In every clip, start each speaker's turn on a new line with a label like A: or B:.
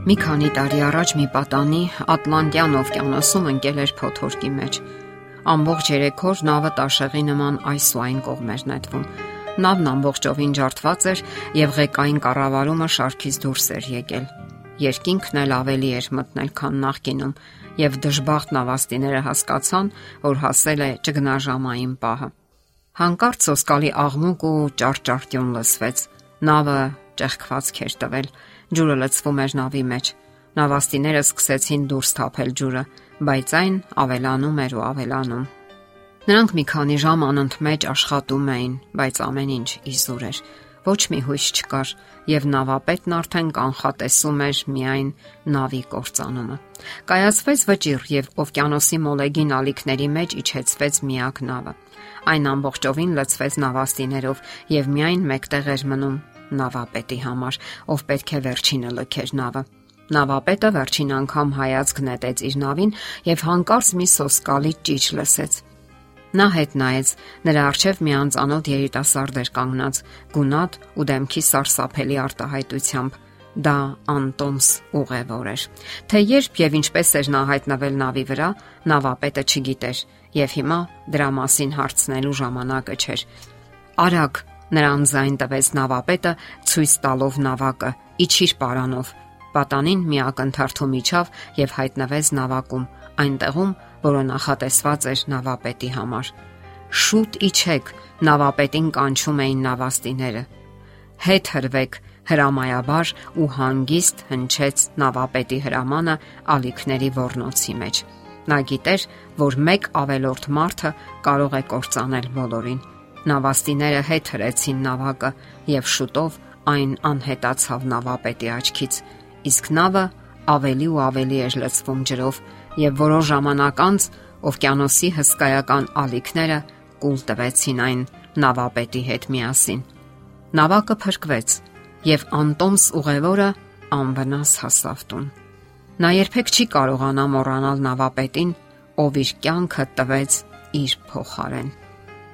A: Մի քանի տարի առաջ մի պատանի Ատլանտյան օվկիանոսում ընկել էր փոթորկի մեջ։ Ամբողջ 3 օր նավը տաշեղի նման այս ու այն կողմ էր նետվում։ Նավն ամբողջովին ջարդված էր եւ ղեկային կառավարումը շարքից դուրս էր եկել։ Երկինքն էլ ավելի էր մտնել, քան նախկինում, եւ դժբախտ նավաստիները հասկացան, որ հասել է ճգնաժամային պահը։ Հանկարծ սոսկալի աղմուկ ու ճարճարտյուն լսվեց։ Նավը ճեղքված քեր տվել Ջուրը լցվում էր նավի մեջ։ Նավաստիները սկսեցին դուրս թափել ջուրը, բայց այն ավելանում էր ու ավելանում։ Նրանք մի քանի ժամ անընդմեջ աշխատում էին, բայց ամեն ինչ իզուր էր։ Ոչ մի հույս չկար, եւ նավապետն արդեն կանխատեսում էր միայն նավի կործանումը։ Կայացվեց վճիռ եւ օվկիանոսի մոլեգին ալիքների մեջ իջեցվեց միակ նավը։ Այն ամբողջովին լցվեց նավաստիներով եւ միայն մեկտեղ էր մնում նավապետի համար, ով պետք է վերջինը լքեր նավը։ Նավապետը վերջին անգամ հայացք նետեց իր նավին եւ հանկարծ մի սոսկալի ճիչ լսեց։ Նա հետ նայեց, նրա արջև մի անծանոթ երիտասարդ էր կանգնած, գունատ ու դեմքի սարսափելի արտահայտությամբ դա Անտոմս ուղևոր էր։ Թե երբ եւ ինչպես էր նա հայտնվել նավի վրա, նավապետը չգիտեր եւ հիմա դրա մասին հարցնելու ժամանակը չէր։ Արագ Նրան զայն տվեց նավապետը ցույց տալով նավակը՝ իջիր պարանով։ Պատանին մի ակնթարթում իջավ եւ հայտնվեց նավակում, այնտեղում, որը նախատեսված էր նավապետի համար։ Շուտ իջեք, նավապետին կանչում էին նավաստիները։ Հետ հրվեք, հրամայաբար ու հանգիստ հնչեց նավապետի հրամանը ալիքների ոռնոցի մեջ։ Նա գիտեր, որ մեկ ավելորդ մարդը կարող է կործանել բոլորին Նավաստիները հետ հրեցին նավակը եւ շուտով այն անհետացավ նավապետի աչքից, իսկ նավը ավելի ու ավելի էր լցվում ջրով եւ որոշ ժամանակ անց օվկիանոսի հսկայական ալիքները կուլ տվեցին այն նավապետի հետ միասին։ Նավակը փրկվեց եւ Անտոմս ուղևորը անվնաս հասավ տուն։ Նա երբեք չի կարողանա մոռանալ նավապետին, ով իր կյանքը տվեց իր փոխարեն։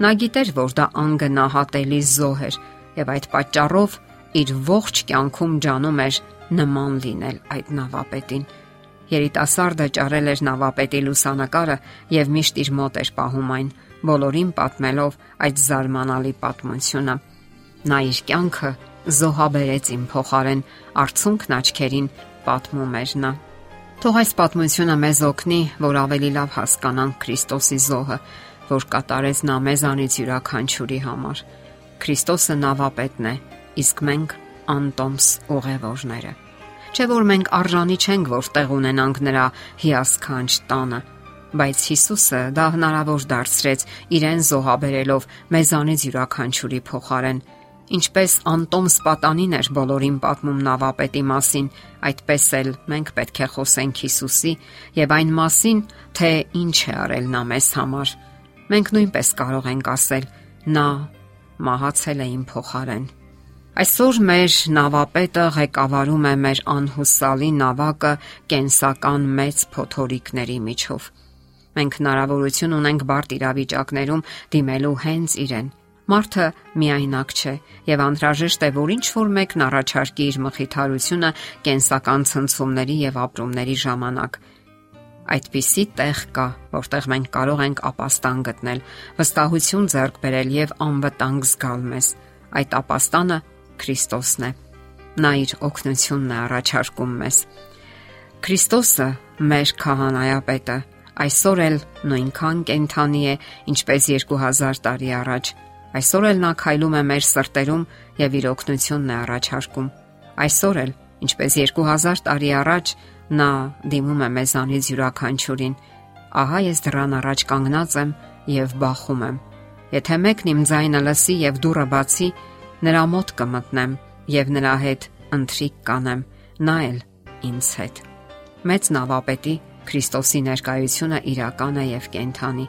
A: Նա գիտեր, որ դա անգնահատելի զոհ էր եւ այդ պատճառով իր ողջ կյանքում ջանում էր նման լինել այդ նավապետին։ Երիտասարդը ճարել էր նավապետի լուսանկարը եւ միշտ իր մոտ էր պահում այն, բոլորին պատմելով այդ զարմանալի պատմությունը։ Նա իր կյանքը զոհաբերեց իմ փոխարեն արցունքն աչքերին պատմում էր նա։ Թող այս պատմությունը մեզ օգնի, որ ավելի լավ հասկանանք Քրիստոսի զոհը որ կատարեց նա մեզանից յուրաքանչյուրի համար։ Քրիստոսը նավապետն է, իսկ մենք անտոմս ուղևորները։ Չէ որ մենք արժանի չենք, որ տեղ ունենանք նրա հիասքանչ տանը, բայց Հիսուսը դա հնարավոր դարձրեց իրեն զոհաբերելով մեզանից յուրաքանչյուրի փոխարեն ինչպես Անտոմս պատանին էր բոլորին պատմում նավապետի մասին, այդպես էլ մենք պետք է խոսենք Հիսուսի եւ այն մասին, թե ինչ է արել նա մեզ համար մենք նույնպես կարող ենք ասել. նա մահացել է իմ փոխարեն։ Այսօր մեր նավապետը ղեկավարում է մեր անհուսալի նավակը կենսական մեծ փոթորիկների միջով։ Մենք հնարավորություն ունենք բարդ իրավիճակներում դիմելու հենց իրեն։ Մարդը միայնակ չէ եւ անհրաժեշտ է որ ինչ որ մեկն առաջարկի իր մխիթարությունը կենսական ցնցումների եւ ապրումների ժամանակ այդպիսի տեղ կա, որտեղ մենք կարող ենք ապաստան գտնել, վստահություն ձեռք բերել եւ անվտանգ զգալ մեզ։ Այդ ապաստանը Քրիստոսն է։ Նա իր օգնությունն է առաջարկում մեզ։ Քրիստոսը մեր քահանայապետը այսօր էլ նույնքան կենթանի է, ինչպես 2000 տարի առաջ։ Այսօր էլ նա քայլում է մեր սրտերում եւ իր օգնությունն է առաջարկում։ Այսօր էլ, ինչպես 2000 տարի առաջ, Նա դիմում է մեզանից յուրաքանչյուրին։ Ահա ես դրան առաջ կանգնած եմ եւ բախում եմ։ Եթե մեկն իմ ձայնը լսի եւ դուռը բացի, նրա մոտ կմտնեմ եւ նրա հետ ընթրիկ կանեմ, նա էլ ինձ հետ։ Մեծ նավապետի Քրիստոսի ներկայությունը իրական է եւ կենթանի։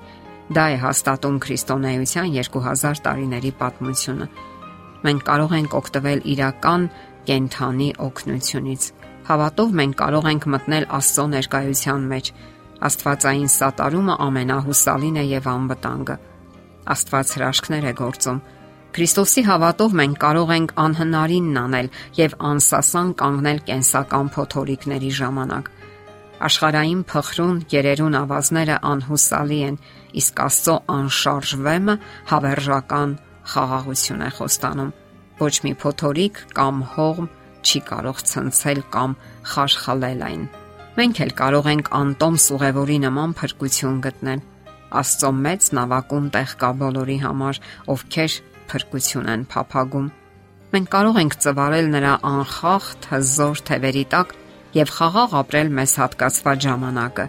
A: Դա է հաստատում քրիստոնեության 2000 տարիների պատմությունը։ Մենք կարող ենք օգտվել իրական կենթանի օգնությունից Հավատով մենք կարող ենք մտնել Աստծո ներկայության մեջ։ Աստվածային սատարումը ամենահուսալին է եւ անվտանգը։ Աստված հրաշքներ է գործում։ Քրիստոսի հավատով մենք կարող ենք անհնարինն անել եւ անսասան կանգնել կենսական փոթորիկների ժամանակ։ Աշխարհային փխրուն երերուն ավազները անհուսալի են, իսկ Աստծո անշարժ վեմը հավերժական խաղաղություն է խոստանում։ Ոչ մի փոթորիկ կամ հողմ չի կարող ցնցել կամ խաշխալել այն։ Մենք էլ կարող ենք անտոմ սուղևորի նման փրկություն գտնել։ Աստծո մեծ նավակում տեղ կա բոլորի համար, ովքեր փրկություն են փափագում։ Մենք կարող ենք ծվարել նրա անխախտ հզոր թևերի տակ եւ խաղաղ ապրել մեզ հատկացված ժամանակը։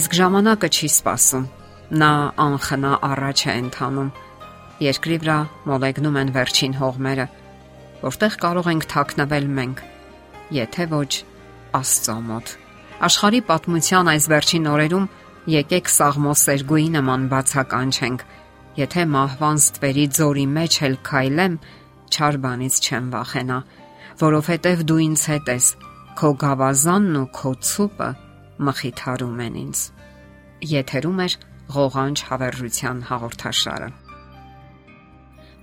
A: Իսկ ժամանակը չի սпасում։ Նա անխնա առաջ է ընթանում։ Երկրի վրա մոլեգնում են վերջին հողմերը որտեղ կարող ենք թաքնվել մենք, եթե ոչ Աստծո մոտ։ Աշխարի պատմության այս վերջին օրերում եկեք սաղմոսերգուի նման բացականչենք. Եթե մահվան ստվերի ձորի մեջ էլ քայլեմ, չար բանից չեմ վախենա, որովհետև դու ինձ հետ ես, քո գավազանն ու քո ցուպը մխիթարում են ինձ։ Եթերում է ղողանջ հավերժության հաղորդաշարը։